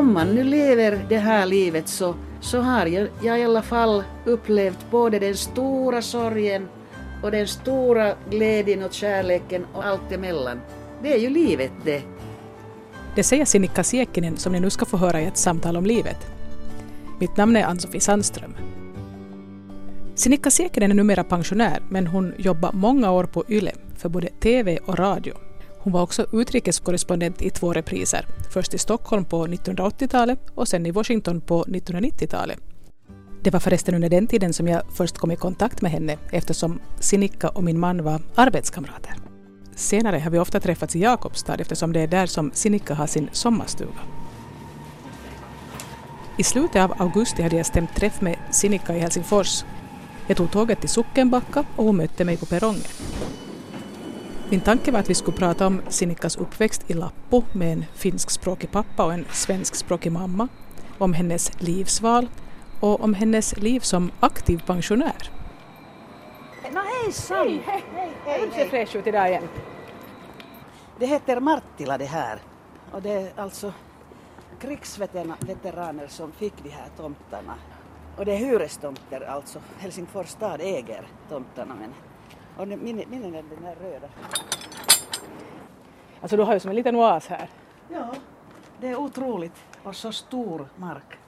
om man nu lever det här livet så, så har jag, jag i alla fall upplevt både den stora sorgen och den stora glädjen och kärleken och allt emellan. Det är ju livet det. Det säger Sinikka Siekkinen som ni nu ska få höra i ett samtal om livet. Mitt namn är Ann-Sofie Sandström. Sinikka Siekkinen är numera pensionär men hon jobbar många år på YLE för både TV och radio. Hon var också utrikeskorrespondent i två repriser, först i Stockholm på 1980-talet och sen i Washington på 1990-talet. Det var förresten under den tiden som jag först kom i kontakt med henne eftersom Sinikka och min man var arbetskamrater. Senare har vi ofta träffats i Jakobstad eftersom det är där som Sinikka har sin sommarstuga. I slutet av augusti hade jag stämt träff med Sinikka i Helsingfors. Jag tog tåget till Sockenbacka och hon mötte mig på perrongen. Min tanke var att vi skulle prata om Sinikkas uppväxt i Lappo med en finskspråkig pappa och en svenskspråkig mamma, om hennes livsval och om hennes liv som aktiv pensionär. No hejsan! Hej, hej, hej! Du ser fräsch ut idag igen. Det heter Marttila det här. Och det är alltså krigsveteraner som fick de här tomtarna. Och det är hyrestomter alltså. Helsingfors stad äger tomtarna men och min, min är den här röda. Alltså du har ju som en liten oas här. Ja, det är otroligt. Och så stor mark.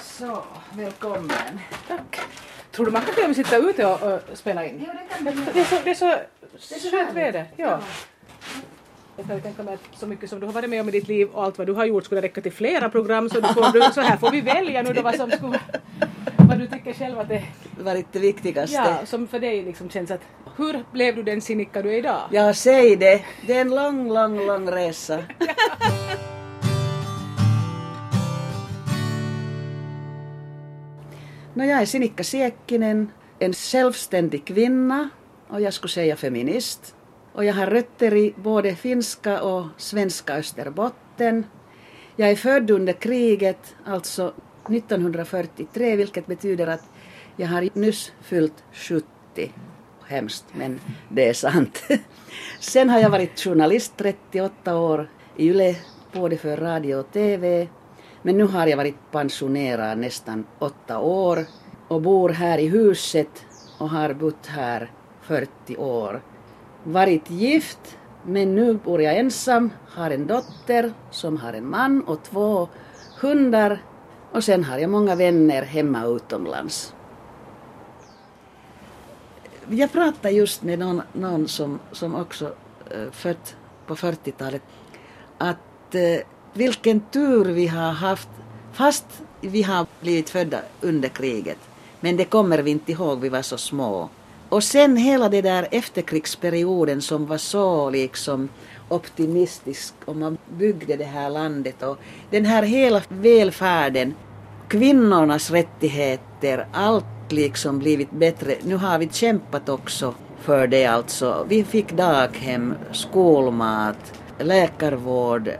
Så, välkommen. Tack. Tror du man kan till och med sitta ute och, och spela in? Ja, det kan man Det är så, det är så, Det är så skönt väder. Ja. Jag kan tänka mig att så mycket som du har varit med om i ditt liv och allt vad du har gjort skulle räcka till flera program så, du får, du, så här får vi välja nu då vad som skulle, tycker själv att det varit det viktigaste. ja, som för dig liksom känns att hur blev du den Sinikka du är idag? Ja, säg det. Det är en lång, lång, lång resa. no, jag är Sinikka Siekkinen, en självständig kvinna och jag skulle säga feminist. Och jag har rötter i både finska och svenska Österbotten. Jag är född under kriget, alltså 1943, vilket betyder att jag har nyss fyllt 70. Hemskt, men det är sant. Sen har jag varit journalist 38 år i Yle, både för radio och TV. Men nu har jag varit pensionerad nästan åtta år och bor här i huset och har bott här 40 år. Varit gift, men nu bor jag ensam, har en dotter som har en man och två hundar och sen har jag många vänner hemma utomlands. Jag pratade just med någon, någon som, som också äh, född på 40-talet att äh, vilken tur vi har haft fast vi har blivit födda under kriget. Men det kommer vi inte ihåg, vi var så små. Och sen hela det där efterkrigsperioden som var så liksom optimistisk och man byggde det här landet och den här hela välfärden, kvinnornas rättigheter, allt liksom blivit bättre. Nu har vi kämpat också för det alltså. Vi fick daghem, skolmat, läkarvård.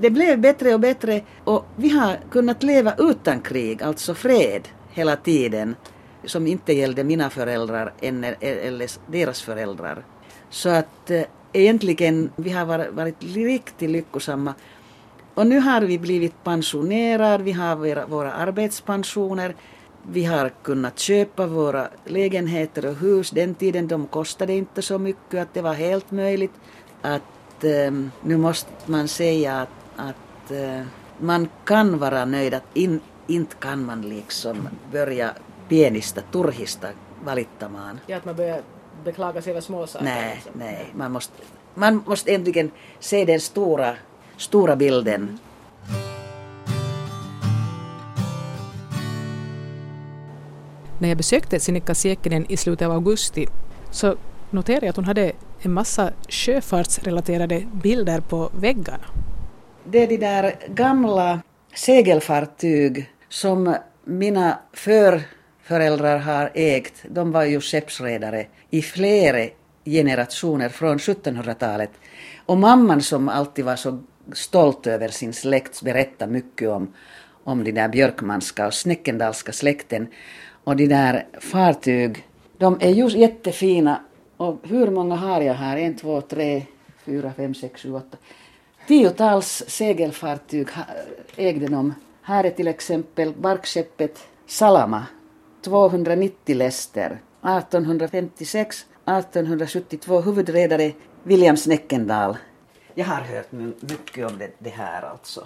Det blev bättre och bättre och vi har kunnat leva utan krig, alltså fred, hela tiden som inte gällde mina föräldrar eller, deras föräldrar. Så att eh, egentligen vi har varit riktigt lyckosamma. Och nu har vi blivit pensionerade, vi har våra, arbetspensioner, vi har kunnat köpa våra lägenheter och hus. Den tiden de kostade inte så mycket att det var helt möjligt. Att eh, nu måste man säga att, att eh, man kan vara nöjd, att in, inte kan man liksom börja pienistä turhista valittamaan. Ja, att man börjar beklaga sig över småsaker. Nej, liksom. nej. Man måste, man måste äntligen se den stora, stora bilden. När jag besökte Sinikka Siekkinen i slutet av augusti så noterade jag att hon hade en massa sjöfartsrelaterade bilder på väggarna. Det är de där gamla segelfartyg som mina förföräldrar har ägt. De var ju skeppsredare i flera generationer från 1700-talet. Och mamman som alltid var så stolt över sin släkt berättade mycket om, om de där björkmanska och snäckendalska släkten. Och de där fartyg, de är just jättefina. Och hur många har jag här? En, två, tre, fyra, fem, sex, sju, åtta. Tiotals segelfartyg ägde de. Här är till exempel barkskeppet Salama, 290 läster. 1856, 1872 huvudredare William Snäckendal. Jag har hört my- mycket om det, det här alltså.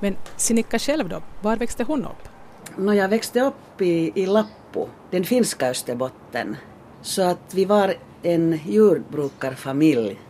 Men Sinikka själv då, var växte hon upp? När jag växte upp i, i Lappo, den finska Österbotten, så att vi var en jordbrukarfamilj.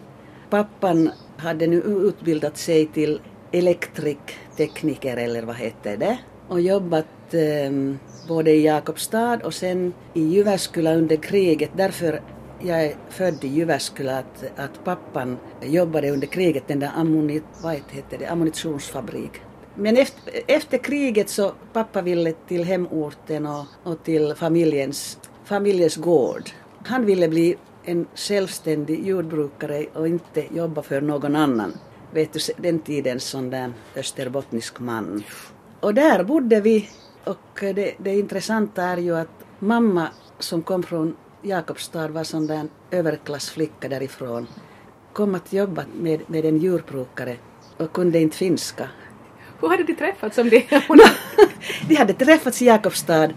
Pappan hade nu utbildat sig till elektriktekniker eller vad heter det och jobbat eh, både i Jakobstad och sen i Jyväskylä under kriget. Därför jag är född i Jyväskylä att, att pappan jobbade under kriget, den där ammoni, vad heter det, ammunitionsfabrik. Men efter, efter kriget så pappa ville till hemorten och, och till familjens, familjens gård. Han ville bli en självständig jordbrukare och inte jobba för någon annan. Vet du, den tidens sån där österbottnisk man. Och där bodde vi och det, det intressanta är ju att mamma som kom från Jakobstad var sån där överklassflicka därifrån. Kom att jobba med, med en djurbrukare och kunde inte finska. Hur hade de träffats om det? De hade träffats i Jakobstad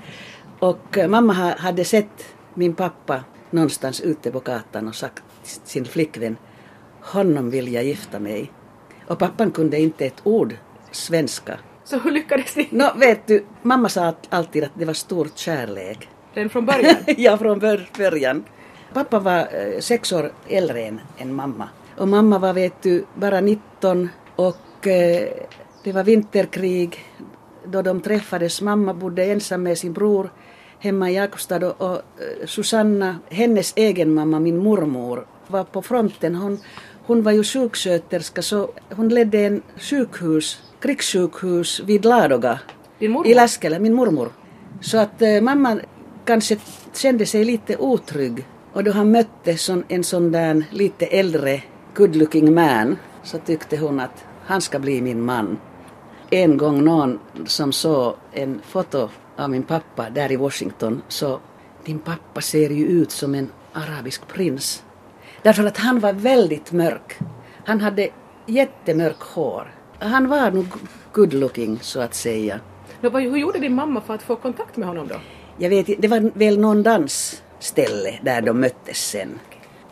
och mamma ha- hade sett min pappa någonstans ute på gatan och sagt till sin flickvän honom vill jag gifta mig. Och pappan kunde inte ett ord svenska. Så hur lyckades ni? Nå, vet du, mamma sa alltid att det var stor kärlek. Redan från början? ja, från bör- början. Pappa var eh, sex år äldre än, än mamma. Och mamma var, vet du, bara 19 och eh, det var vinterkrig då de träffades. Mamma bodde ensam med sin bror hemma i Jakobstad och, och eh, Susanna, hennes egen mamma, min mormor, var på fronten. Hon, hon var ju sjuksköterska så hon ledde en sjukhus, krigssjukhus vid Ladoga Din mormor? i Läskele, min mormor. Så att eh, mamma kanske kände sig lite otrygg och då han mötte sån, en sån där lite äldre good looking man så tyckte hon att han ska bli min man. En gång någon som såg en foto av min pappa där i Washington så din pappa ser ju ut som en arabisk prins. Därför att han var väldigt mörk. Han hade jättemörk hår. Han var nog good looking så att säga. Hur gjorde din mamma för att få kontakt med honom då? Jag vet det var väl någon dansställe där de möttes sen.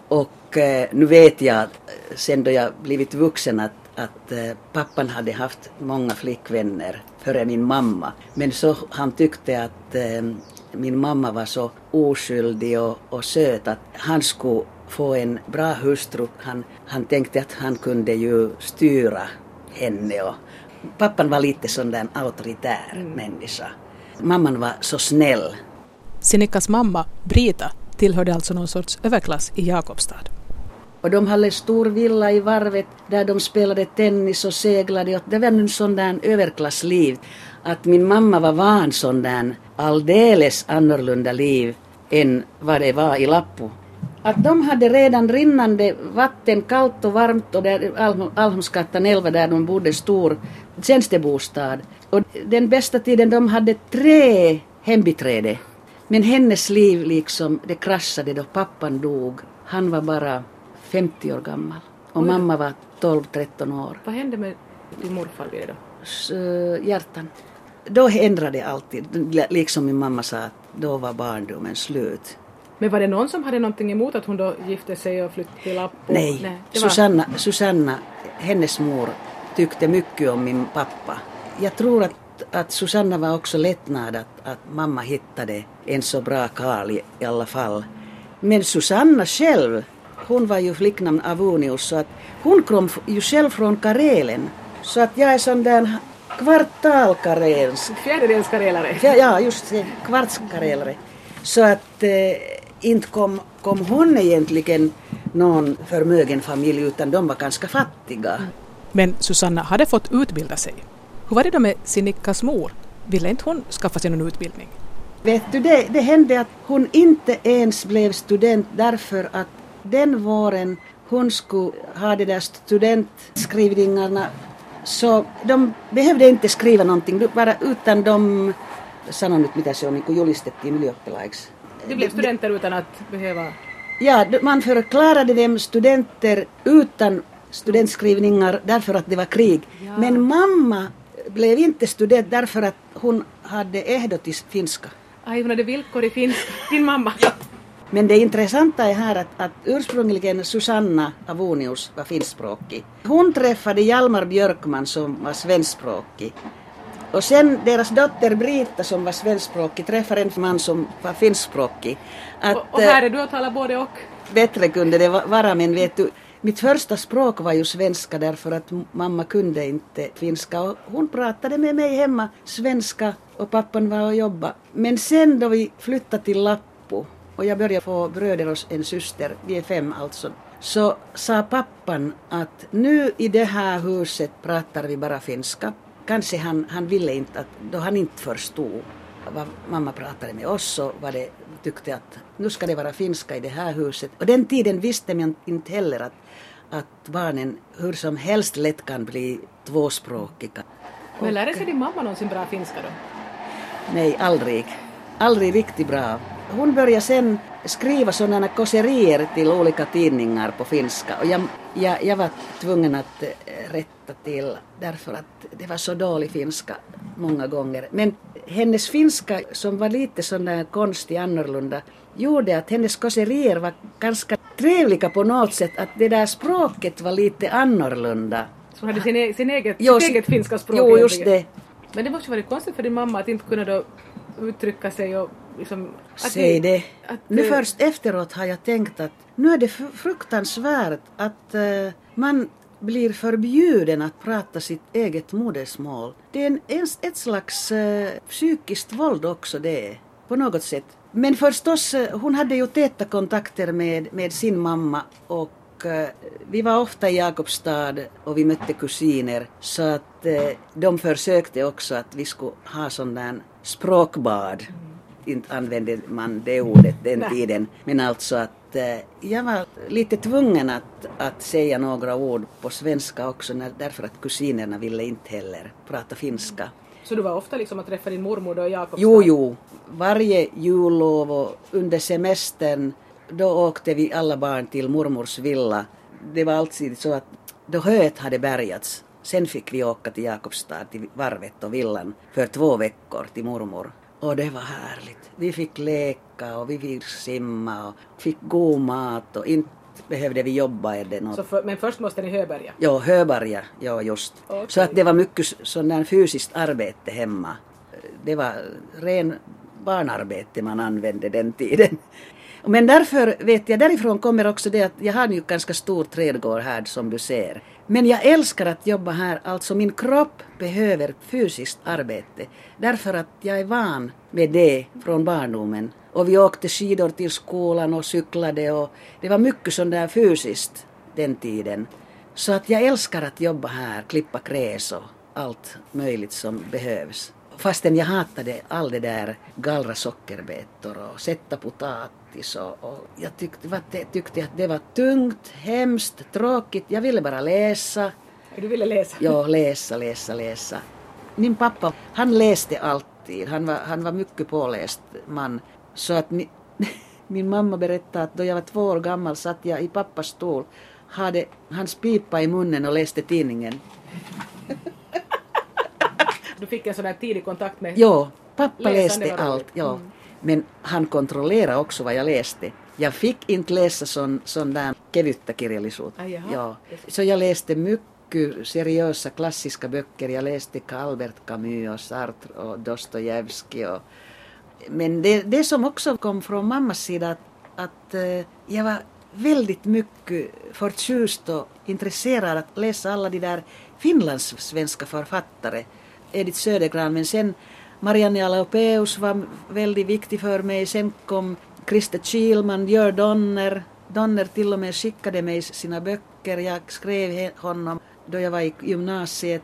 Och eh, nu vet jag eh, sen då jag blivit vuxen att, att eh, pappan hade haft många flickvänner före min mamma. Men så han tyckte att eh, min mamma var så oskyldig och, och söt att han skulle få en bra hustru. Han, han tänkte att han kunde ju styra henne och pappan var lite sån där auktoritär människa. Mamman var så snäll. Sinikkas mamma, Brita, tillhörde alltså någon sorts överklass i Jakobstad. Och de hade stor villa i varvet där de spelade tennis och seglade. Och det var en sån där överklassliv. Att min mamma var van sån där alldeles annorlunda liv än vad det var i Lappo. Att de hade redan rinnande vatten, kallt och varmt och där Alm- Almsgatan 11 där de bodde stor tjänstebostad. Och den bästa tiden de hade tre hembiträde. Men hennes liv liksom, det kraschade då pappan dog. Han var bara 50 år gammal och mamma var 12-13 år. Vad hände med din morfar vid då? Eh, hjärtan. Då ändrade alltid, liksom min mamma sa att då var barndomen slut. Men var det någon som hade någonting emot att hon då gifte sig och flyttade till Lappo? Nej, det var... Susanna, Susanna, hennes mor, tyckte mycket om min pappa. Jag tror att, att Susanna var också lättnad att, att mamma hittade en så bra karl i, i alla fall. Men Susanna själv, hon var ju flicknamn Avunius så att hon kom ju själv från Karelen. Så att jag är sån där kvartalkarelensk Fjärdedels karelare. Ja, ja just det, kvartskarelare. Så att eh, inte kom, kom hon egentligen någon förmögen familj utan de var ganska fattiga. Men Susanna hade fått utbilda sig. Hur var det då med Sinikkas mor? Ville inte hon skaffa sig någon utbildning? Vet du, det, det hände att hon inte ens blev student därför att den våren hon skulle ha de där studentskrivningarna så de behövde inte skriva någonting bara utan de sanoi nyt mitä se on, niin kuin julistettiin ylioppilaiksi. De blev studenter utan att behöva... Ja, man förklarade dem studenter utan studentskrivningar därför att det var krig. Ja. Men mamma blev inte student därför att hon hade ehdo till finska. Aj, hon hade villkor i finska. Din mamma. Men det intressanta är här att, att ursprungligen Susanna Avonius var finskspråkig. Hon träffade Hjalmar Björkman som var svenskspråkig. Och sen deras dotter Brita som var svenskspråkig träffade en man som var finskspråkig. Att, Och, och här är du och talar både och. eh, bättre kunde det va- vara men vet du, mitt första språk var ju svenska därför att mamma kunde inte finska och hon pratade med mig hemma svenska och pappan var och jobbade. Men sen då vi flyttade till Lappo och jag började få bröder och en syster, vi är fem alltså, så sa pappan att nu i det här huset pratar vi bara finska. Kanske han, han ville inte att, då han inte förstod vad mamma pratade med oss så var det, tyckte att nu ska det vara finska i det här huset. Och den tiden visste man inte heller att, att barnen hur som helst lätt kan bli tvåspråkiga. Men lärde sig din mamma någonsin bra finska då? Nej, aldrig. Aldrig riktigt bra. Hon började sen skriva sådana kåserier till olika tidningar på finska och jag, jag, jag var tvungen att eh, rätta till därför att det var så dålig finska många gånger. Men hennes finska som var lite sån där konstig annorlunda gjorde att hennes kåserier var ganska trevliga på något sätt att det där språket var lite annorlunda. Så hade sin, e- sin eget, Jo, sitt eget finska språk Jo, just det. Men det måste ju varit konstigt för din mamma att inte kunna då uttrycka sig och liksom... Säg det. Att, Nu först efteråt har jag tänkt att nu är det fr- fruktansvärt att eh, man blir förbjuden att prata sitt eget modersmål. Det är en, ett slags eh, psykiskt våld också det, på något sätt. Men förstås, eh, hon hade ju täta kontakter med, med sin mamma och vi var ofta i Jakobstad och vi mötte kusiner så att de försökte också att vi skulle ha sån där språkbad. Inte använde man det ordet den Nej. tiden. Men alltså att eh, jag var lite tvungen att, att säga några ord på svenska också när, därför att kusinerna ville inte heller prata finska. Så du var ofta liksom att träffa din mormor då i Jakobstad? Jo, jo. Varje jullov och under semestern då åkte vi alla barn till mormors villa. Det var alltid så att då höet hade bärgats sen fick vi åka till Jakobstad, till varvet och villan för två veckor till mormor. Och det var härligt. Vi fick leka och vi fick simma och fick god mat och inte behövde vi jobba eller något. Så för, men först måste ni höbärga? Ja, Höbarja, ja just. Okej. Så att det var mycket sån där fysiskt arbete hemma. Det var ren barnarbete man använde den tiden. Men därför vet jag, därifrån kommer också det att jag har ju ganska stor trädgård här som du ser. Men jag älskar att jobba här, alltså min kropp behöver fysiskt arbete. Därför att jag är van med det från barndomen. Och vi åkte skidor till skolan och cyklade och det var mycket sånt där fysiskt den tiden. Så att jag älskar att jobba här, klippa gräs och allt möjligt som behövs. Fastän jag hatade all det där gallra sockerbetor och sätta potatis och, och jag tyckte, tyckte att det var tungt, hemskt, tråkigt. Jag ville bara läsa. Du ville läsa? Ja, läsa, läsa, läsa. Min pappa, han läste alltid. Han var, han var mycket påläst man. Så att mi, min mamma berättade att då jag var två år gammal satt jag i pappas stol, hade hans pipa i munnen och läste tidningen. Du fick en sån här tidig kontakt med... Jo, pappa läste allt. Ja. Mm. Men han kontrollerade också vad jag läste. Jag fick inte läsa sån, sån där kevyttä kirjallisuutta. Jaha. Ja. Så jag läste mycket seriösa klassiska böcker. Jag läste Albert Camus och Sartre och Dostojevskij. Och... Men det, det som också kom från mammas sida att, att eh, jag var väldigt mycket förtjust och intresserad att läsa alla de där finlandssvenska författare. Edith Södergran, men sen Marianne Alopeus var väldigt viktig för mig. Sen kom Christer Kihlman, Gör Donner. Donner till och med skickade mig sina böcker. Jag skrev honom då jag var i gymnasiet.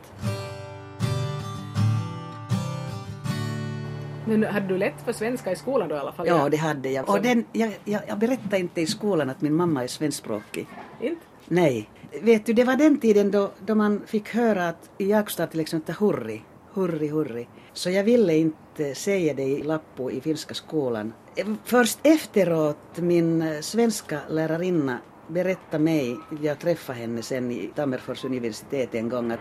Men hade du lätt för svenska i skolan då i alla fall? Ja, det hade jag. Och den, jag, jag, jag berättade inte i skolan att min mamma är svenskspråkig. Inte? Nej. Vet du, det var den tiden då, då man fick höra att i Jakobstad till exempel hurri, hurri, hurri. Så jag ville inte säga det i Lappo i finska skolan. Först efteråt min svenska lärarinna berättade mig, jag träffade henne sen i Tammerfors universitet en gång, att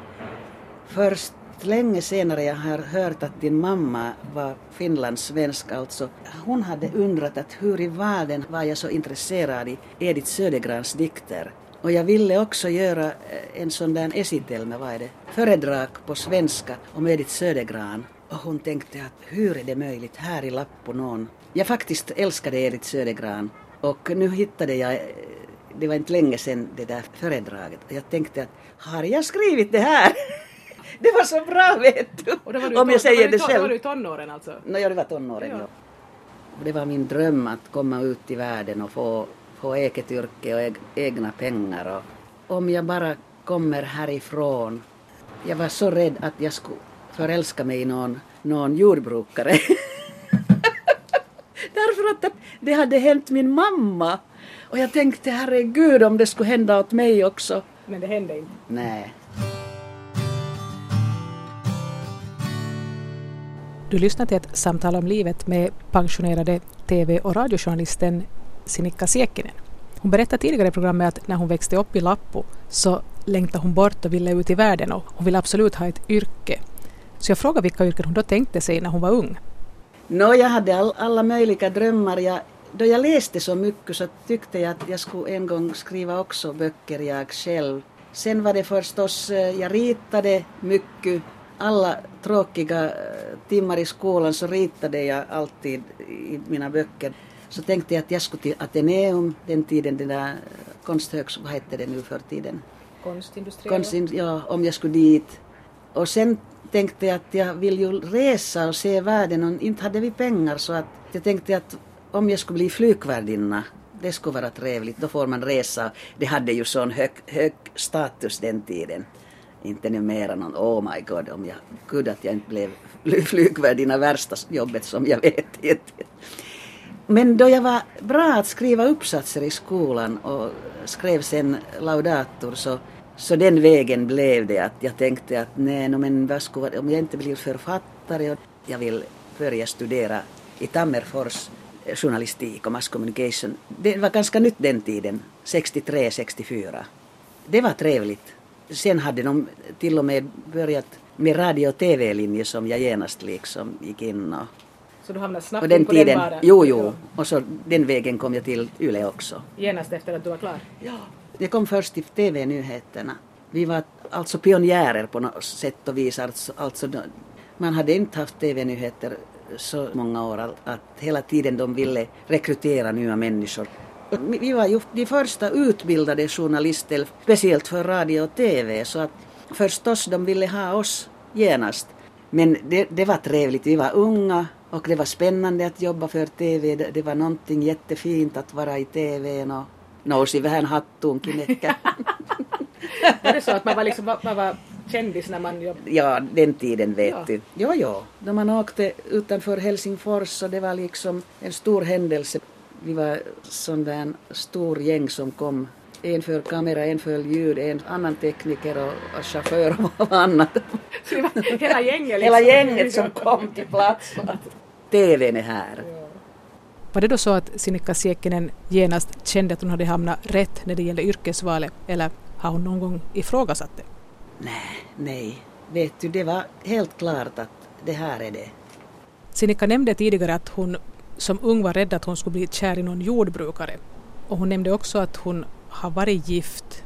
först länge senare jag har hört att din mamma var finlandssvensk alltså. Hon hade undrat att hur i världen var jag så intresserad i Edith Södergrans dikter. Och jag ville också göra eh, en sån där esitelmä, vad är det, föredrag på svenska om Edith Södergran. Och hon tänkte att hur är det möjligt här i Lappo någon. Jag faktiskt älskade Edith Södergran och nu hittade jag eh, det var inte länge sedan det där föredraget. Jag tänkte att har jag skrivit det här? Det var så bra vet du! Och då var du, Om jag säger det själv. Då var du tonåren alltså? No, ja, det var tonåren, ja. ja. Det var min dröm att komma ut i världen och få, få eget yrke och egna pengar. Och om jag bara kommer härifrån. Jag var så rädd att jag skulle förälska mig i någon, någon jordbrukare. Därför att det hade hänt min mamma. Och jag tänkte herregud om det skulle hända åt mig också. Men det hände inte? Nej. Du lyssnar till ett samtal om livet med pensionerade TV och radiojournalisten Sinikka Siekkinen. Hon berättade tidigare i programmet att när hon växte upp i Lappo så längtade hon bort och ville ut i världen och hon ville absolut ha ett yrke. Så jag frågade vilka yrken hon då tänkte sig när hon var ung. No, jag hade all, alla möjliga drömmar. Jag, då jag läste så mycket så tyckte jag att jag skulle en gång skriva också böcker jag själv. Sen var det förstås, eh, jag ritade mycket alla tråkiga eh, timmar i skolan så ritade jag alltid i mina böcker. Så tänkte jag att jag skulle till Ateneum, den tiden, den där konsthögskolan, vad hette det nu för tiden? Konstindustriella? Konst, ja, om jag skulle dit. Och sen tänkte jag att jag vill ju resa och se världen och inte hade vi pengar så att jag tänkte att om jag skulle bli flygvärdinna det skulle vara trevligt, då får man resa. Det hade ju sån hög, hög status den tiden inte numera någon oh my god om jag, gud att jag inte blev flygvärdinna värsta jobbet som jag vet. Men då jag var bra att skriva uppsatser i skolan och skrev sen laudator så, så den vägen blev det att jag tänkte att nej, no, men vad skulle, om jag inte blir författare och jag vill börja studera i Tammerfors eh, journalistik och mass communication. Det var ganska nytt den tiden, 63, 64. Det var trevligt sen hade de till och med börjat med radio och tv-linje som jag genast liksom gick in och så du hamnade snabbt den på tiden, den bara? Jo, jo. Och så den vägen kom jag till Yle också. Genast efter att du var klar? Ja. Jag kom först till TV-nyheterna. Vi var alltså pionjärer på något sätt och vis. Alltså, alltså, man hade inte haft TV-nyheter så många år att hela tiden de ville rekrytera nya människor. Vi var ju de första utbildade journalister, speciellt för radio och TV, så att förstås de ville ha oss genast. Men det, det var trevligt, vi var unga och det var spännande att jobba för TV. Det, det var någonting jättefint att vara i TV och nousi vähän hattuun kinekka. var det så att man var, liksom, man var kändis när man jobbade? Ja, den tiden vet ja. du. Jo, jo. När man åkte utanför Helsingfors så det var liksom en stor händelse vi var sån där stor gäng som kom. En för kamera, en för ljud, en annan tekniker och, och chaufför och annat. hela gänget liksom. Hela gänget som kom till plats. TVn är här. Var det då så att Sinikka Siekkinen genast kände att hon hade hamnat rätt när det gällde yrkesvalet eller har hon någon gång ifrågasatt det? Nej, nej. Vet du, det var helt klart att det här är det. Sinikka nämnde tidigare att hon som ung var rädd att hon skulle bli kär i någon jordbrukare. Och hon nämnde också att hon har varit gift.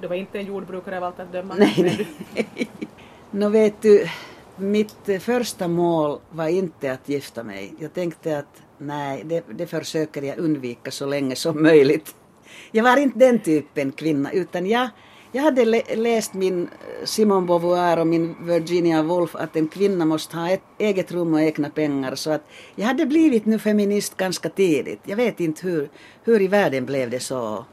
Du var inte en jordbrukare av allt att döma? Nej, nej. Nå vet du, mitt eh, första mål var inte att gifta mig. Jag tänkte att nej, det, det försöker jag undvika så länge som möjligt. Jag var inte den typen kvinna, utan jag jag hade läst min eh, Simone Beauvoir och min Virginia Woolf att en kvinna måste ha ett eget rum och egna pengar. Så att jag hade blivit nu feminist ganska tidigt. Jag vet inte hur, hur i världen blev det så.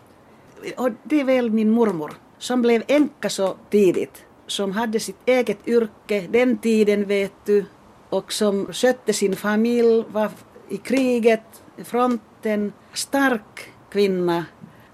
Och det är väl min mormor som blev änka så tidigt. Som hade sitt eget yrke den tiden vet du. Och som skötte sin familj, var i kriget, fronten. Stark kvinna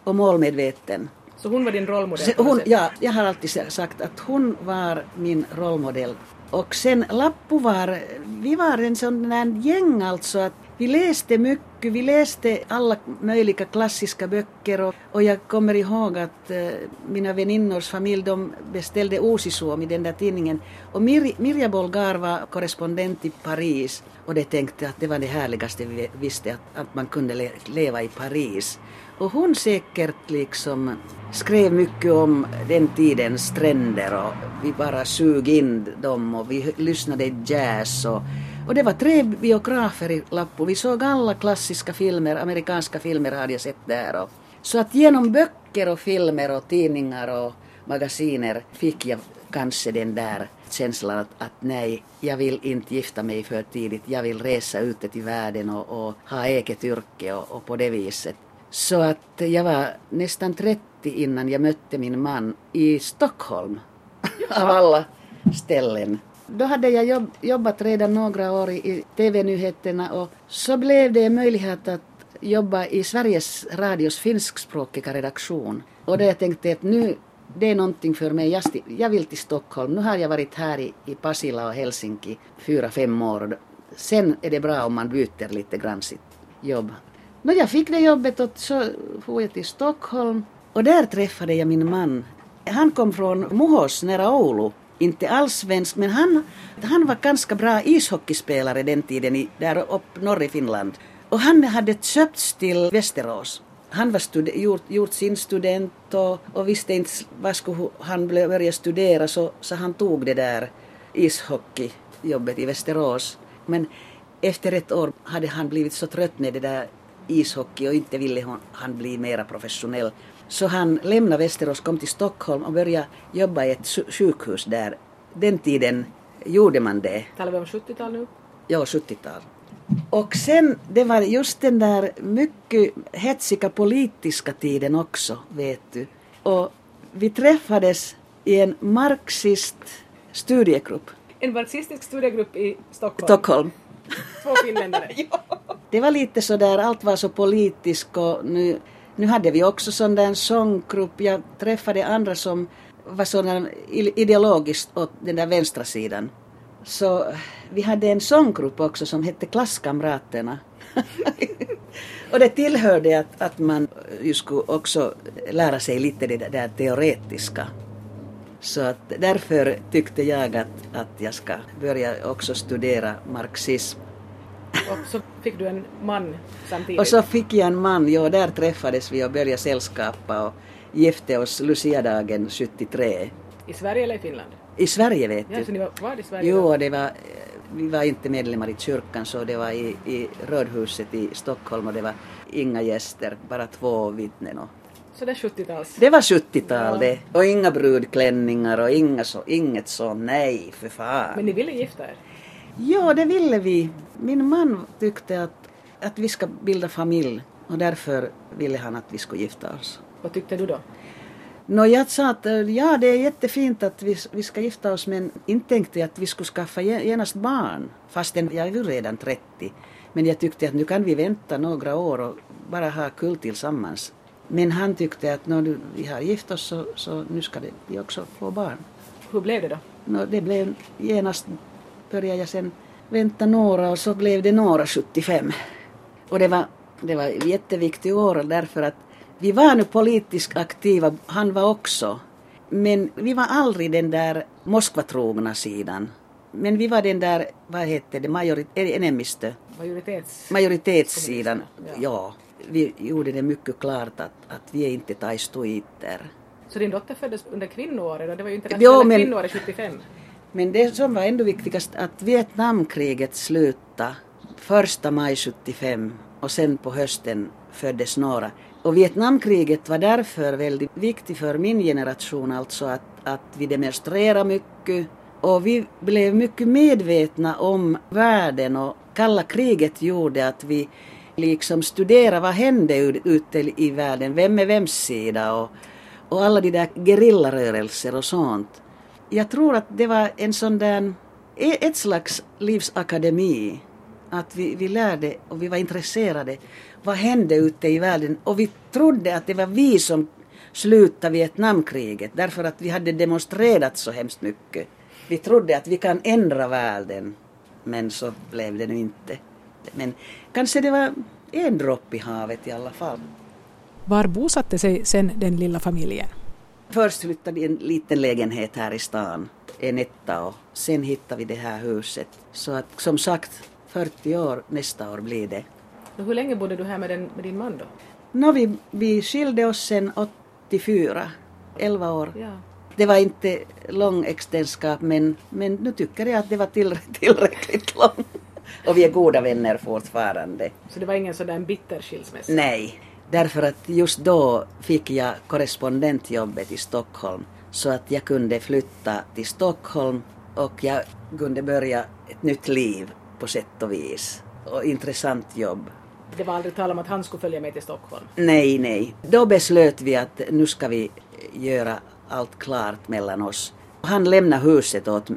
och målmedveten. Så hon var din rollmodell? Hon, ja, jag har alltid sagt att hon var min rollmodell. Och sen Lappu var, vi var en sån där gäng alltså att vi läste mycket. Vi läste alla möjliga klassiska böcker och, och jag kommer ihåg att eh, mina väninnors familj de beställde Osisuom i den där tidningen. Och Mir Mirja Bolgar var korrespondent i Paris och de tänkte att det var det härligaste vi visste, att, att man kunde le leva i Paris. Och hon säkert liksom skrev mycket om den tidens stränder och vi bara sug in dem och vi lyssnade jazz och, och det var tre biografer i Lappo. Vi såg alla klassiska filmer, amerikanska filmer hade jag sett där. Och, så att genom böcker och filmer och tidningar och magasiner fick jag kanske den där känslan att, att nej, jag vill inte gifta mig för tidigt. Jag vill resa ute till världen och, och ha eget yrke och, och på det viset. Så att jag var nästan 30 innan jag mötte min man i Stockholm. av alla ställen. Då hade jag jobb, jobbat redan några år i TV-nyheterna och så blev det en möjlighet att jobba i Sveriges Radios finskspråkiga redaktion. Och då jag tänkte att nu, det är någonting för mig. Jag, jag vill till Stockholm. Nu har jag varit här i, i Pasila och Helsinki fyra, fem år. Sen är det bra om man byter lite grann sitt jobb. No, jag fick det jobbet och så for jag till Stockholm och där träffade jag min man. Han kom från Muhos nära Oulu. Inte alls svensk, men han, han var ganska bra ishockeyspelare den tiden i, där upp norr i Finland. Och han hade köpts till Västerås. Han var stud, gjort, gjort sin student och, och visste inte vad skulle han börja studera så, så han tog det där ishockeyjobbet i Västerås. Men efter ett år hade han blivit så trött med det där ishockey och inte ville han bli mera professionell. Så han lämnade Västerås, kom till Stockholm och började jobba i ett sjukhus där. Den tiden gjorde man det. Talar vi om 70-tal nu? Ja, 70-tal. Och sen, det var just den där mycket hetsiga politiska tiden också, vet du. Och vi träffades i en marxist studiegrupp. En marxistisk studiegrupp i Stockholm? Stockholm. Två finländare? ja. Det var lite så där, allt var så politiskt och nu, nu hade vi också sån där sånggrupp. Jag träffade andra som var sådana ideologiskt åt den där vänstra sidan. Så vi hade en sånggrupp också som hette Klasskamraterna. och det tillhörde att, att man ju skulle också lära sig lite det där teoretiska. Så att därför tyckte jag att, att jag ska börja också studera marxism. Och så fick du en man samtidigt? Och så fick jag en man, ja där träffades vi och började sällskapa och gifte oss Luciadagen 73. I Sverige eller i Finland? I Sverige vet ja, du. Så ni var, var i Sverige? Jo, det var, vi var inte medlemmar i kyrkan så det var i, i Rödhuset i Stockholm och det var inga gäster, bara två vittnen. Och så det är 70-tals? Det var 70-tal det. Och inga brudklänningar och inga så, inget så, nej för fan. Men ni ville gifta er? Ja, det ville vi. Min man tyckte att, att vi ska bilda familj och därför ville han att vi skulle gifta oss. Vad tyckte du då? Nå, jag sa att ja, det är jättefint att vi, vi ska gifta oss men inte tänkte jag att vi skulle skaffa genast barn fastän jag är ju redan 30. Men jag tyckte att nu kan vi vänta några år och bara ha kul tillsammans. Men han tyckte att när vi har gift oss så, så nu ska vi också få barn. Hur blev det då? Nå, det blev genast började jag sen vänta några och så blev det några 75. Och det var, det var jätteviktigt år därför att vi var nu politiskt aktiva, han var också. Men vi var aldrig den där Moskvatrogna sidan. Men vi var den där, vad heter det, majorit, enemmistö? Majoritets... Majoritetssidan, ja. ja. Vi gjorde det mycket klart att, att vi är inte taistoiter. Så din dotter föddes under kvinnoåret och det var ju inte jo, men, kvinnoåret 75? Men det som var ändå viktigast att Vietnamkriget slutade första maj 75 och sen på hösten föddes några. Och Vietnamkriget var därför väldigt viktigt för min generation, alltså att, att vi demonstrerade mycket och vi blev mycket medvetna om världen och kalla kriget gjorde att vi liksom studerade vad hände ute i världen, vem är vems sida och, och alla de där gerillarörelser och sånt jag tror att det var en sån där, e- ett slags livsakademi. Att vi, vi lärde och vi var intresserade. Vad hände ute i världen? Och vi trodde att det var vi som slutade Vietnamkriget därför att vi hade demonstrerat så hemskt mycket. Vi trodde att vi kan ändra världen. Men så blev det nu inte. Men kanske det var en droppe i havet i alla fall. Var bosatte sig sen den lilla familjen? Först flyttade vi en liten lägenhet här i stan, en etta och sen hittade vi det här huset. Så att som sagt, 40 år nästa år blir det. Och hur länge bodde du här med, den, med din man då? Nå, vi, vi skilde oss sen 84, 11 år. Ja. Det var inte lång äktenskap men, men nu tycker jag att det var till, tillräckligt lång. Och vi är goda vänner fortfarande. Så det var ingen sån där bitter skilsmässa? Nej, därför att just då fick jag korrespondentjobbet i Stockholm så att jag kunde flytta till Stockholm och jag kunde börja ett nytt liv på sätt och vis. Och intressant jobb. Det var aldrig tal om att han skulle följa med till Stockholm? Nej, nej. Då beslöt vi att nu ska vi göra allt klart mellan oss. Han lämnade huset åt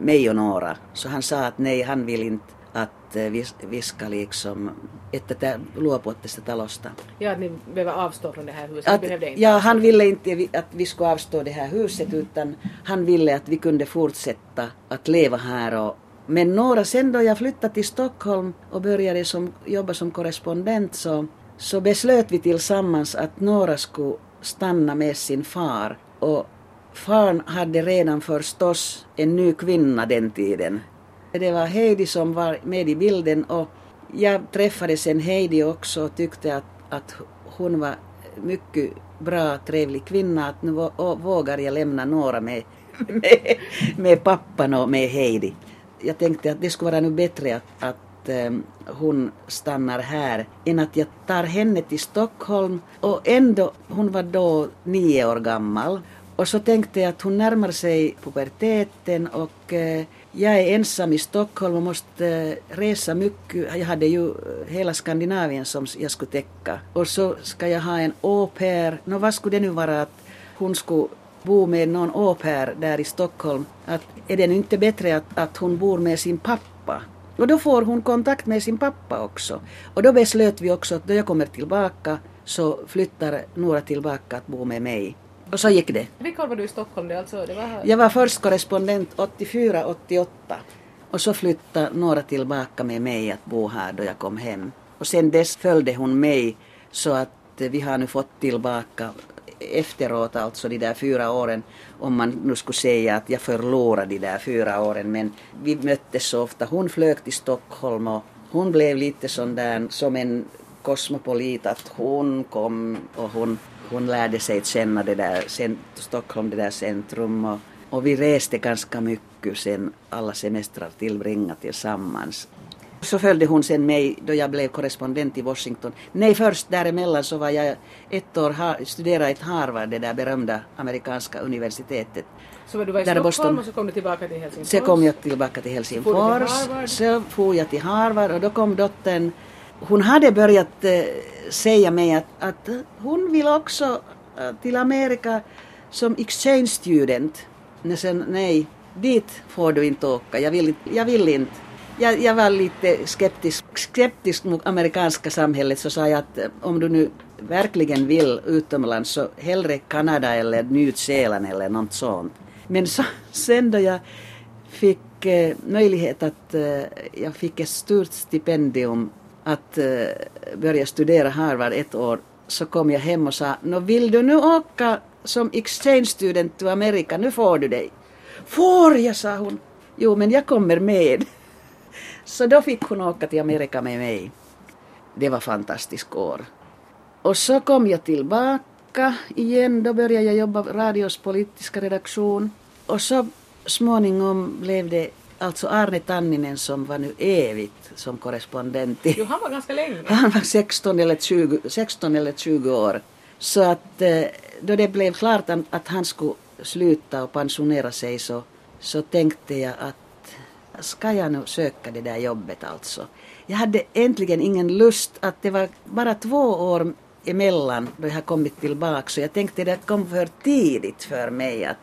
mig och Nora, så han sa att nej, han vill inte att eh, vi, vi ska liksom, että tämä luopua tästä talosta. Ja, att ni behöver avstå från det här huset? Att, behövde inte ja, han ville inte att vi skulle avstå det här huset utan han ville att vi kunde fortsätta att leva här. Och, men några sen då jag flyttade till Stockholm och började som, jobba som korrespondent så, så beslöt vi tillsammans att Nora skulle stanna med sin far. Och faren hade redan förstås en ny kvinna den tiden. Det var Heidi som var med i bilden och jag träffade sen Heidi också och tyckte att, att hon var mycket bra, trevlig kvinna. Att nu vågar jag lämna några med, med, med pappan och med Heidi. Jag tänkte att det skulle vara nu bättre att, att ehm, hon stannar här än att jag tar henne till Stockholm. Och ändå, hon var då nio år gammal. Och så tänkte jag att hon närmar sig puberteten och eh, jag är ensam i Stockholm och måste eh, resa mycket. Jag hade ju eh, hela Skandinavien som jag skulle täcka. Och så ska jag ha en au pair. Nå, vad skulle det nu vara att hon skulle bo med någon au pair där i Stockholm? Att är det nu inte bättre att, att hon bor med sin pappa? Och då får hon kontakt med sin pappa också. Och då beslöt vi också att då jag kommer tillbaka så flyttar Nora tillbaka att bo med mig. Och så gick det. Vilka år var du i Stockholm? Det, alltså, det var... Jag var först korrespondent 84-88 och så flyttade Nora tillbaka med mig att bo här då jag kom hem. Och sen dess följde hon mig så att eh, vi har nu fått tillbaka efteråt, alltså de där fyra åren, om man nu skulle säga att jag förlorade de där fyra åren, men vi möttes så ofta. Hon flög till Stockholm och hon blev lite sån där som en kosmopolit, att hon kom och hon, hon lärde sig känna det där, Stockholm, det där centrum och, och vi reste ganska mycket sen alla semestrar tillbringade tillsammans. Så följde hon sen mig då jag blev korrespondent i Washington. Nej, först däremellan så var jag ett år, studerade i Harvard, det där berömda amerikanska universitetet. Så var du var i Där Stockholm Boston. och så kom du tillbaka till Helsingfors? Så kom jag tillbaka till For Helsingfors. Så for jag till Harvard och då kom dottern. Hon hade börjat eh, säga mig att, att hon vill också eh, till Amerika som exchange student. Men sen, nej, dit får du inte åka. Jag vill, inte- jag vill inte. Jag, jag var lite skeptisk, skeptisk mot amerikanska samhället så sa jag att eh, om du nu verkligen vill utomlands så hellre Kanada eller Nya Zeeland eller något sånt. Men så, sen då jag fick eh, möjlighet att eh, jag fick ett stort stipendium att eh, börja studera Harvard ett år så kom jag hem och sa Nå vill du nu åka som exchange student till Amerika, nu får du dig. Får jag, sa hon. Jo, men jag kommer med. Så då fick hon åka till Amerika med mig. Det var fantastiskt år. Och så kom jag tillbaka igen. Då började jag jobba på radios politiska redaktion. Och så småningom blev det alltså Arne Tanninen som var nu evigt som korrespondent. i- Jo, han var ganska länge. han var 16 eller 20, 16 eller 20 år. Så att eh, då det blev klart att, han skulle sluta och pensionera sig så, så tänkte jag att ska jag nu söka det där jobbet alltså. Jag hade egentligen ingen lust att det var bara två år emellan då jag kommit tillbaka så jag tänkte det kom för tidigt för mig att,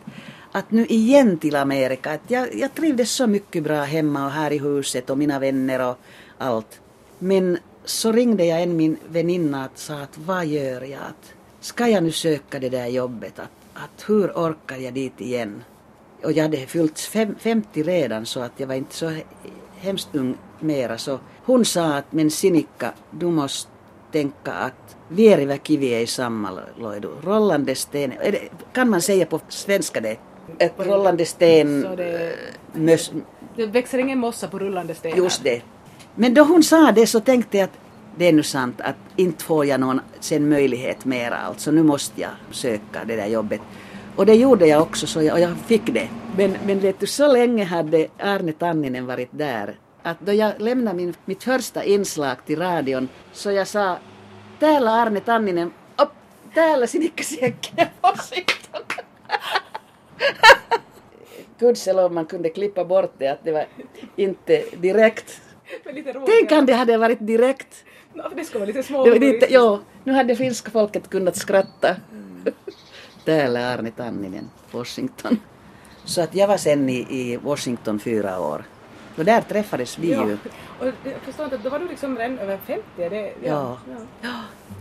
att nu igen till Amerika. Att jag, jag trivdes så mycket bra hemma och här i huset och mina vänner och allt. Men så ringde jag en min väninna och sa att vad gör jag? Att, ska jag nu söka det där jobbet? Att, att hur orkar jag dit igen? Och jag hade fyllt fem, 50 redan så att jag var inte så hemskt ung mera. Så hon sa att men Sinikka, du måste tänka att vierivä kivi ei sammanloidu. Rollande sten, kan man säga på svenska det? Ett rollande sten... Det- Mös, Det växer ingen mossa på rullande stenar. just det. Men då hon sa det så tänkte jag att det är nu sant att inte får jag någon sen möjlighet mera alltså. Nu måste jag söka det där jobbet. Och det gjorde jag också så jag, och jag fick det. Men, men vet du, så länge hade Arne Tanninen varit där att då jag lämnade min, mitt första inslag till radion så jag sa täällä Arne Tanninen, upp, täällä Sinikka Siekkinen. Gudskelov man kunde klippa bort det att det var inte direkt. Tänk om det hade varit direkt. No, det ska vara lite små. Det var lite, jo, nu hade finska folket kunnat skratta. Täällä Arne Tanninen, Washington. Så att jag var sen i, i Washington fyra år. Och där träffades vi Ja. ju. Och jag förstår inte, då var du liksom redan över 50. Det, Ja.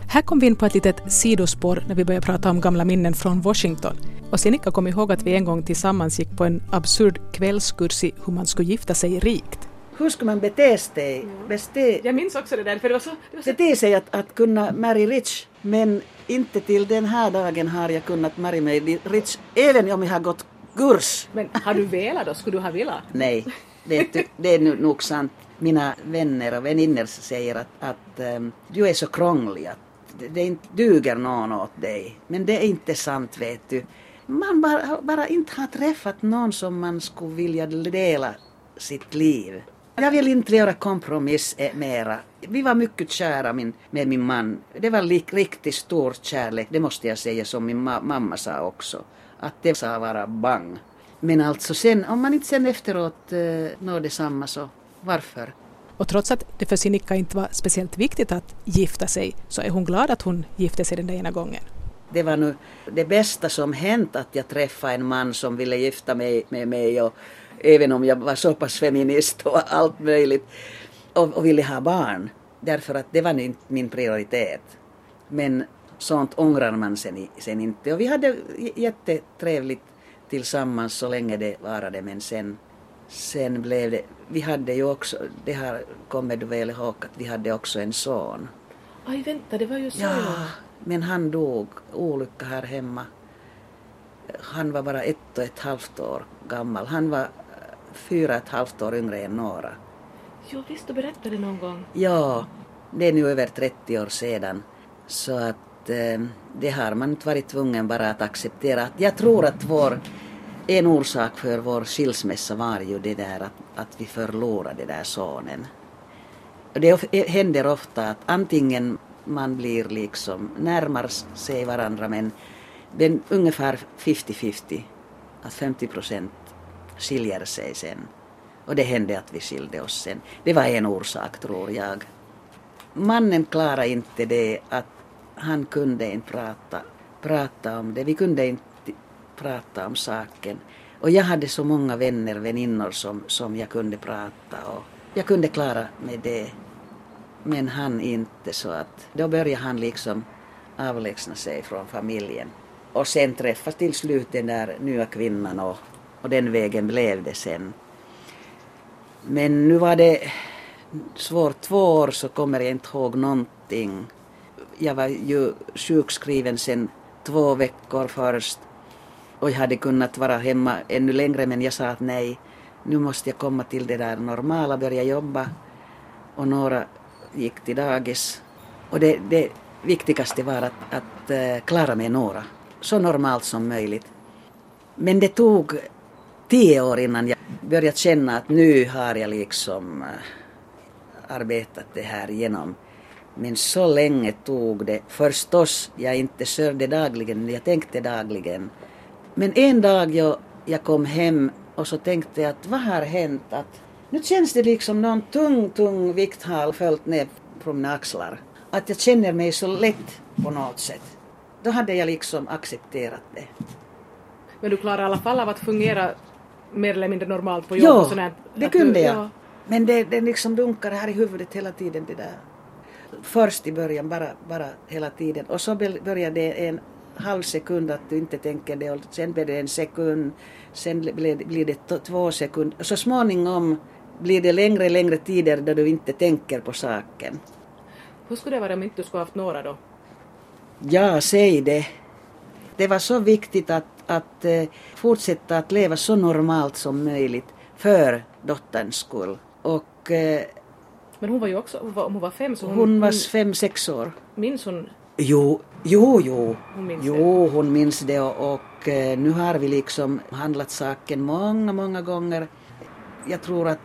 Här kom vi in på ett litet sidospår när vi började prata om gamla minnen från Washington. Och Sinikka kom ihåg att vi en gång tillsammans gick på en absurd kvällskurs i hur man skulle gifta sig rikt. Hur ska man bete sig? Bete, Jag minns också det där, för det var så... Det var så bete sig att, att kunna marry rich. Men inte till den här dagen har jag kunnat marry mig rich. Även om jag har gått kurs. men har du velat då? Skulle du ha velat? Nej, vet du, det är nog sant. Mina vänner och väninnor säger att, att um, du är så krånglig att det, det inte duger någon åt dig. Men det är inte sant vet du. Man bara, bara inte har träffat någon som man skulle vilja dela sitt liv. Jag vill inte göra kompromiss eh, mera. Vi var mycket kära min, med min man. Det var lik, riktigt stor kärlek, det måste jag säga som min ma- mamma sa också. Att det sa vara bang. Men alltså sen, om man inte sen efteråt eh, når detsamma så varför? Och trots att det för Sinikka inte var speciellt viktigt att gifta sig så är hon glad att hon gifte sig den där ena gången. Det var nu det bästa som hänt att jag träffade en man som ville gifta mig med mig och även om jag var så pass feminist och allt möjligt och, och ville ha barn. Därför att det var inte min prioritet. Men sånt ångrar man sen, sen inte. Och vi hade jättetrevligt tillsammans så länge det varade men sen, sen blev det, vi hade ju också, det har kommer du väl ihåg att vi hade också en son. Aj, vänta, det var ju så. Ja, men han dog olycka här hemma. Han var bara ett och ett halvt år gammal. Han var eh, fyra och ett halvt år yngre än Nora. Jo, visst, du berättade någon gång. Ja, det är nu över 30 år sedan. Så att eh, det har man inte varit tvungen bara att acceptera. Jag tror att vår, en orsak för vår skilsmässa var ju det där att, att vi förlorade den där sonen. Det of- eh, händer ofta att antingen man blir liksom närmar sig varandra men det är ungefär 50-50. Att 50 procent skiljer sig sen. Och det hände att vi skilde oss sen. Det var en orsak tror jag. Mannen klarade inte det att han kunde inte prata, prata om det. Vi kunde inte prata om saken. Och jag hade så många vänner, väninnor som, som jag kunde prata och jag kunde klara med det. Men han inte så att då började han liksom avlägsna sig från familjen. Och sen träffas till slut den där nya kvinnan och, och den vägen blev det sen. Men nu var det svårt, två år så kommer jag inte ihåg någonting. Jag var ju sjukskriven sen två veckor först och jag hade kunnat vara hemma ännu längre men jag sa att nej, nu måste jag komma till det där normala, börja jobba och några gick till dagis. Och det, det viktigaste var att, att eh, klara mig några, så normalt som möjligt. Men det tog tio år innan jag började känna att nu har jag liksom eh, arbetat det här igenom. Men så länge tog det. Förstås, jag inte sörjde dagligen, jag tänkte dagligen. Men en dag jag, jag kom hem och så tänkte jag att vad har hänt? Att nu känns det liksom någon tung, tung vikt har följt ner från mina axlar. Att jag känner mig så lätt på något sätt. Då hade jag liksom accepterat det. Men du klarar i alla fall av att fungera mer eller mindre normalt på jobb Ja, och sånt. det Att du- kunde jag. ja. Men det, det liksom dunkar här i huvudet hela tiden det där. Först i början bara, bara hela tiden och så började det en halv sekund att du inte tänker det och sen blir det en sekund, sen blir det, två sekunder. Så småningom blir det längre längre tider då du inte tänker på saken. Hur skulle det vara om inte du skulle haft några då? Ja, säg det. Det var så viktigt att, att eh, fortsätta att leva så normalt som möjligt för dotterns skull. Och eh, Men hon var ju också, hon var, om hon var fem så hon, hon var fem, sex år. minns hon Jo, jo, jo. Hon minns det. jo, hon minns det och, och eh, nu har vi liksom handlat saken många, många gånger. Jag tror att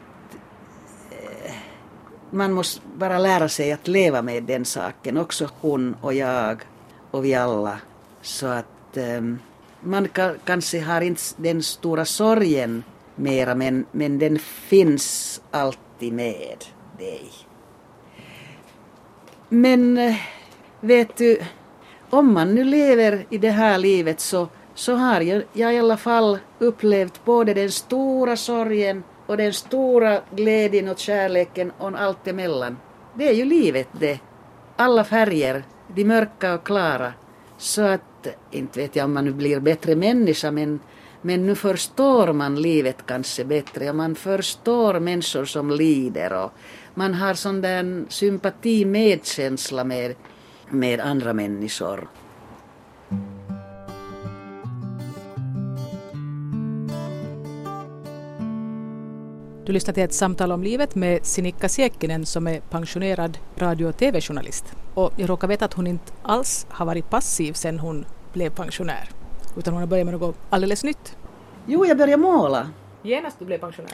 eh, man måste bara lära sig att leva med den saken, också hon och jag och vi alla. Så att eh, man ka, kanske har inte den stora sorgen mera, men, men den finns alltid med dig. Men eh, vet du, om man nu lever i det här livet så, så har jag, jag i alla fall upplevt både den stora sorgen och den stora glädjen och kärleken och allt emellan. Det är ju livet det. Alla färger, de mörka och klara. Så att, inte vet jag om man nu blir bättre människa men, men nu förstår man livet kanske bättre och man förstår människor som lider och man har sån där sympati, medkänsla med, med andra människor. Du lyssnar till ett samtal om livet med Sinikka Siekkinen som är pensionerad radio och tv-journalist. Och jag råkar veta att hon inte alls har varit passiv sedan hon blev pensionär. Utan hon har börjat med något alldeles nytt. Jo, jag började måla. Genast du blev pensionär?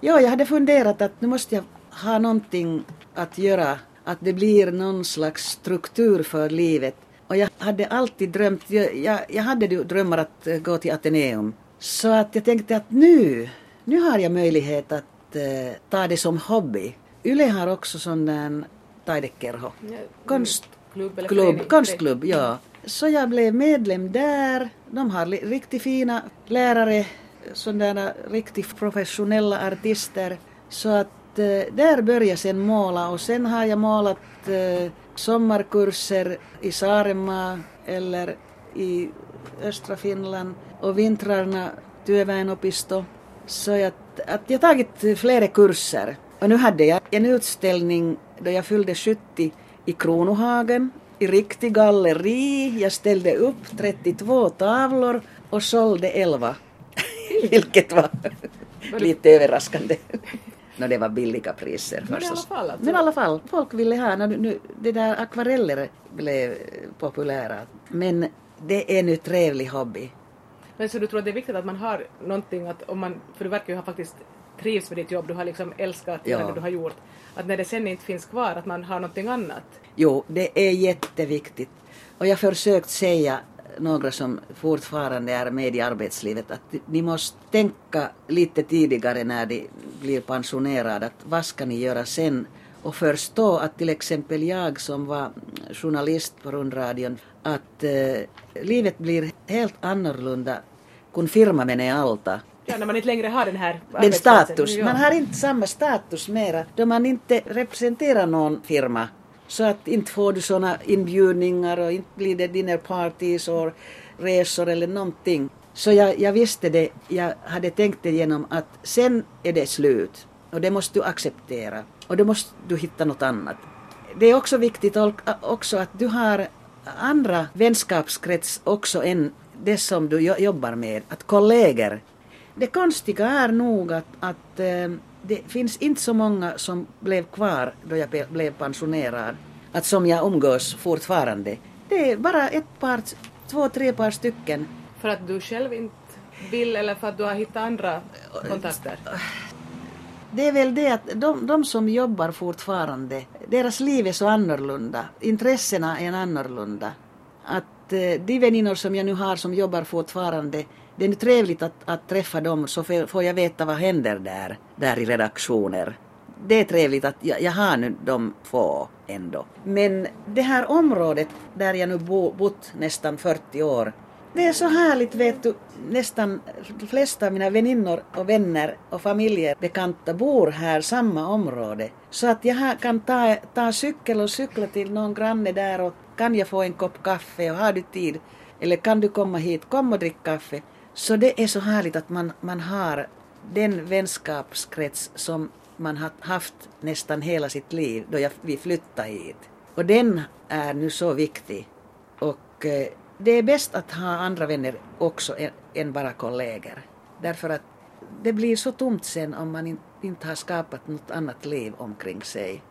Ja, jag hade funderat att nu måste jag ha någonting att göra, att det blir någon slags struktur för livet. Och jag hade alltid drömt, jag, jag, jag hade drömmar att eh, gå till Ateneum. Så att jag tänkte att nu, nu har jag möjlighet att eh, ta det som hobby. Yle har också sån där taidekerho, Konstklubb eller klubb, konstklubb, ja. Så jag blev medlem där. De har riktigt fina lärare, sådana riktigt professionella artister. Så att där började jag sen måla och sen har jag målat eh, sommarkurser i Saaremaa eller i östra Finland och vintrarna Työväenopisto. Så jag, att jag tagit flera kurser. Och nu hade jag en utställning då jag fyllde 70 i Kronohagen i riktig galleri. Jag ställde upp 32 tavlor och sålde 11. Vilket var lite överraskande. No, det var billiga priser Men i alla förstås. fall alltså. Men i alla fall, folk ville ha, nu, nu, det där akvareller blev populära. Men det är nu trevlig hobby. Men så du tror att det är viktigt att man har någonting att om man, för du verkar ju ha faktiskt trivs med ditt jobb, du har liksom älskat Ja. det du har gjort, att när det sen inte finns kvar att man har någonting annat. Jo, det är jätteviktigt. Och jag har försökt säga några som fortfarande är med i arbetslivet att ni måste tänka lite tidigare när de blir pensionerade att vad ska ni göra sen och förstå att till exempel jag som var journalist på rundradion att eh, livet blir helt annorlunda kun firman är alta. Ja, när man inte längre har den här Den status. Ja. Man har inte samma status mera då man inte representerar någon firma. Så att inte får du såna inbjudningar och inte blir det dinnerparties och resor eller någonting. Så jag, jag visste det, jag hade tänkt det genom att sen är det slut och det måste du acceptera och då måste du hitta något annat. Det är också viktigt också att du har andra vänskapskrets också än det som du jobbar med, att kollegor det konstiga är nog att, att eh, det finns inte så många som blev kvar då jag blev pensionerad, att som jag umgås fortfarande. Det är bara ett par, två, tre par stycken. För att du själv inte vill eller för att du har hittat andra kontakter? Det är väl det att de, de som jobbar fortfarande, deras liv är så annorlunda, intressena är annorlunda. Att eh, de väninnor som jag nu har som jobbar fortfarande, det är trevligt att, att träffa dem så får jag veta vad händer där, där i redaktioner. Det är trevligt att jag, jag har nu de få ändå. Men det här området där jag nu bo, bott nästan 40 år, det är så härligt vet du, nästan de flesta av mina väninnor och vänner och familjebekanta bor här samma område. Så att jag kan ta, ta cykel och cykla till någon granne där och kan jag få en kopp kaffe och har du tid eller kan du komma hit, kom och drick kaffe. Så det är så härligt att man, man har den vänskapskrets som man har haft nästan hela sitt liv då jag, vi flyttade hit. Och den är nu så viktig. Och eh, det är bäst att ha andra vänner också än bara kollegor. Därför att det blir så tomt sen om man inte har skapat något annat liv omkring sig.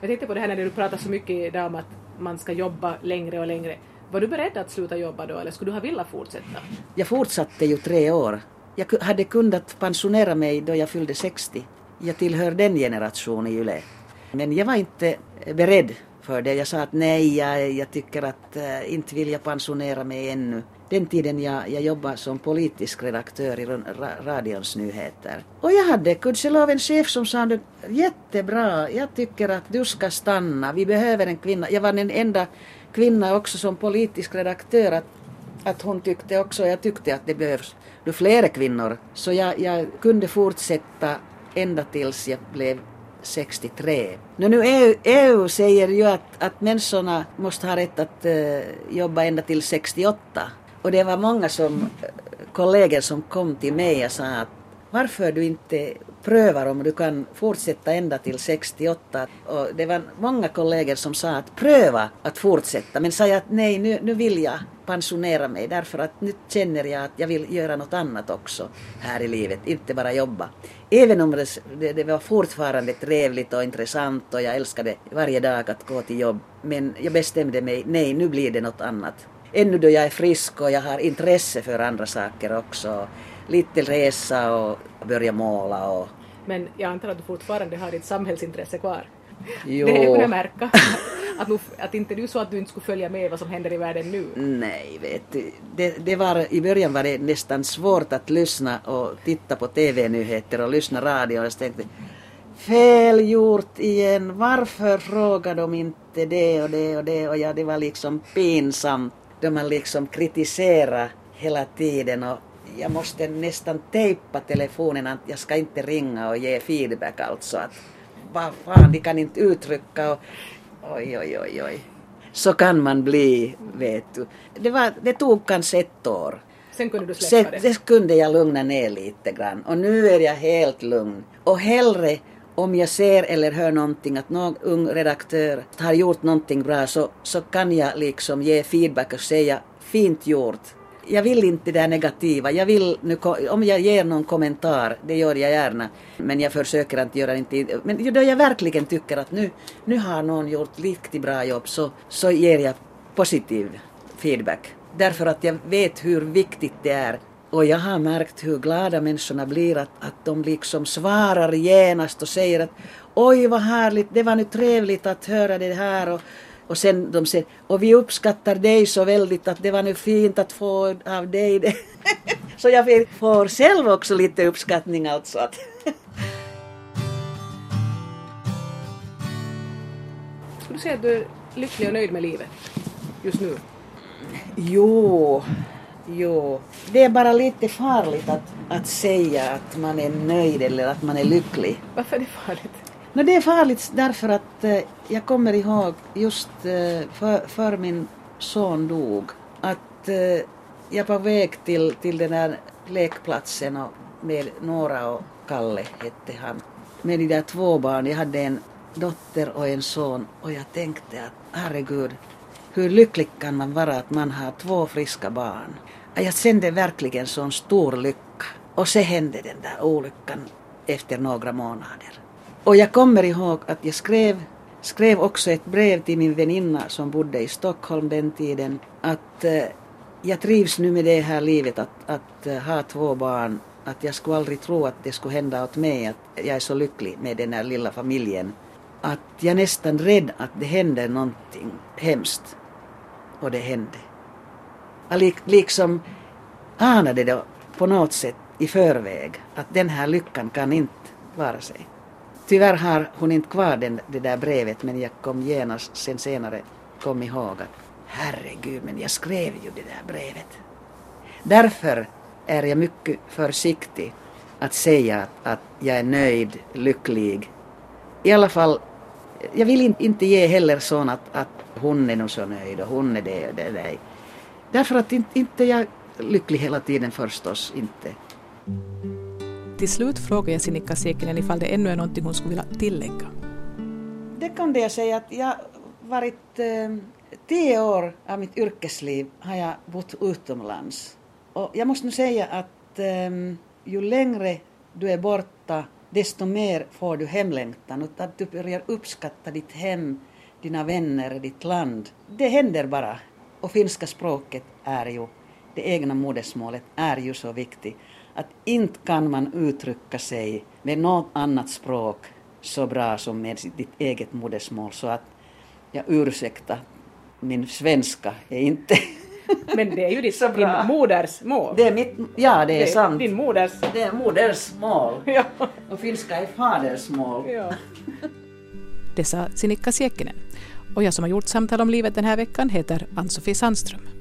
Jag tänkte på det här när du pratar så mycket idag om att man ska jobba längre och längre. Var du beredd att sluta jobba då eller skulle du ha velat fortsätta? Jag fortsatte ju tre år. Jag hade kunnat pensionera mig då jag fyllde 60. Jag tillhör den generationen i Yle. Men jag var inte eh, beredd för det. Jag sa att nej, jag, jag tycker att äh, inte vill jag pensionera mig ännu. Den tiden jag, jag jobbade som politisk redaktör i ra, radions nyheter. Och jag hade gudskelov en chef som sa jättebra, jag tycker att du ska stanna, vi behöver en kvinna. Jag var den enda kvinna också som politisk redaktör att, att hon tyckte också, jag tyckte att det behövs nu flera kvinnor. Så jag, jag kunde fortsätta ända tills jag blev 63. Nu, nu EU, EU säger ju att, att människorna måste ha rätt att uh, jobba ända till 68. Och det var många som, kollegor som kom till mig och sa att varför du inte prövar om du kan fortsätta ända till 68. Och det var många kollegor som sa att pröva att fortsätta men sa jag att nej nu, nu vill jag pensionera mig därför att nu känner jag att jag vill göra något annat också här i livet, inte bara jobba. Även om det, det, det var fortfarande trevligt och intressant och jag älskade varje dag att gå till jobb men jag bestämde mig, nej nu blir det något annat. Ännu då jag är frisk och jag har intresse för andra saker också lite resa och börja måla och... Men jag antar att du fortfarande har ditt samhällsintresse kvar? Jo. Det kunde jag märka. att, nu, att inte du så att du inte skulle följa med vad som händer i världen nu? Nej, vet du. Det, det var, I början var det nästan svårt att lyssna och titta på TV-nyheter och lyssna radio. Och jag tänkte, fel gjort igen. Varför frågar de inte det och det och det? Och ja, det var liksom pinsamt då man liksom kritiserade hela tiden och jag måste nästan tejpa telefonen att jag ska inte ringa och ge feedback alltså. Att, vad fan, de kan inte uttrycka och oj, oj, oj, oj. Så kan man bli, vet du. Det, var, det tog kanske ett år. Sen kunde du släppa Sen, det? Det kunde jag lugna ner lite grann. Och nu är jag helt lugn. Och hellre om jag ser eller hör någonting att någon ung redaktör har gjort någonting bra så, så kan jag liksom ge feedback och säga fint gjort jag vill inte det negativa. Jag vill nu, om jag ger någon kommentar, det gör jag gärna, men jag försöker att göra inte... Men då jag verkligen tycker att nu, nu har någon gjort riktigt bra jobb så, så ger jag positiv feedback. Därför att jag vet hur viktigt det är. Och jag har märkt hur glada människorna blir att, att de liksom svarar genast och säger att oj vad härligt, det var nu trevligt att höra det här och och sen de säger, och vi uppskattar dig så väldigt att det var nu fint att få av dig det. så jag får själv också lite uppskattning alltså. Att Skulle du säga att du är lycklig och nöjd med livet just nu? Jo, jo. Det är bara lite farligt att, att säga att man är nöjd eller att man är lycklig. Varför är det farligt? No, det är farligt därför att eh, jag kommer ihåg just eh, för, för, min son dog att eh, jag var väg till, till den där lekplatsen och med Nora och Kalle hette han. Med de där två barn, jag hade en dotter och en son och jag tänkte att herregud, hur lycklig kan man vara att man har två friska barn? Jag kände verkligen sån stor lycka. Och så hände den där olyckan efter några månader. Och jag kommer ihåg att jag skrev, skrev också ett brev till min väninna som bodde i Stockholm den tiden att eh, jag trivs nu med det här livet att, att uh, ha två barn. Att jag skulle aldrig tro att det skulle hända åt mig att jag är så lycklig med den här lilla familjen. Att jag är nästan rädd att det händer någonting hemskt. Och det hände. Jag liksom anade det på något sätt i förväg att den här lyckan kan inte vara sig. Tyvärr har hon inte kvar den, det där brevet men jag kom genast sen senare kom ihåg att herregud men jag skrev ju det där brevet. Därför är jag mycket försiktig att säga att, att jag är nöjd, lycklig. I alla fall, jag vill inte ge heller sån att, att hon är nog så nöjd och hon är det och det. Nej. Därför att inte, inte jag lycklig hela tiden förstås, inte. Till slut frågar jag Sinikka Sekinen ifall det ännu är någonting hon skulle vilja tillägga. Det kan jag säga att jag varit eh, tio år av mitt yrkesliv har jag bott utomlands. Och jag måste nu säga att eh, ju längre du är borta desto mer får du hemlängtan och att du börjar uppskatta ditt hem, dina vänner, ditt land. Det händer bara. Och finska språket är ju, det egna modersmålet är ju så viktigt att inte kan man uttrycka sig med något annat språk så bra som med ditt eget modersmål så att jag ursäkta, min svenska är inte Men det är ju ditt, din modersmål. Det är mitt, ja det är det, sant. Din moders... Det är modersmål. Ja. Och finska är fadersmål. Ja. Det sa Sinikka Siekkinen. Och jag som har gjort Samtal om livet den här veckan heter Ann-Sofie Sandström.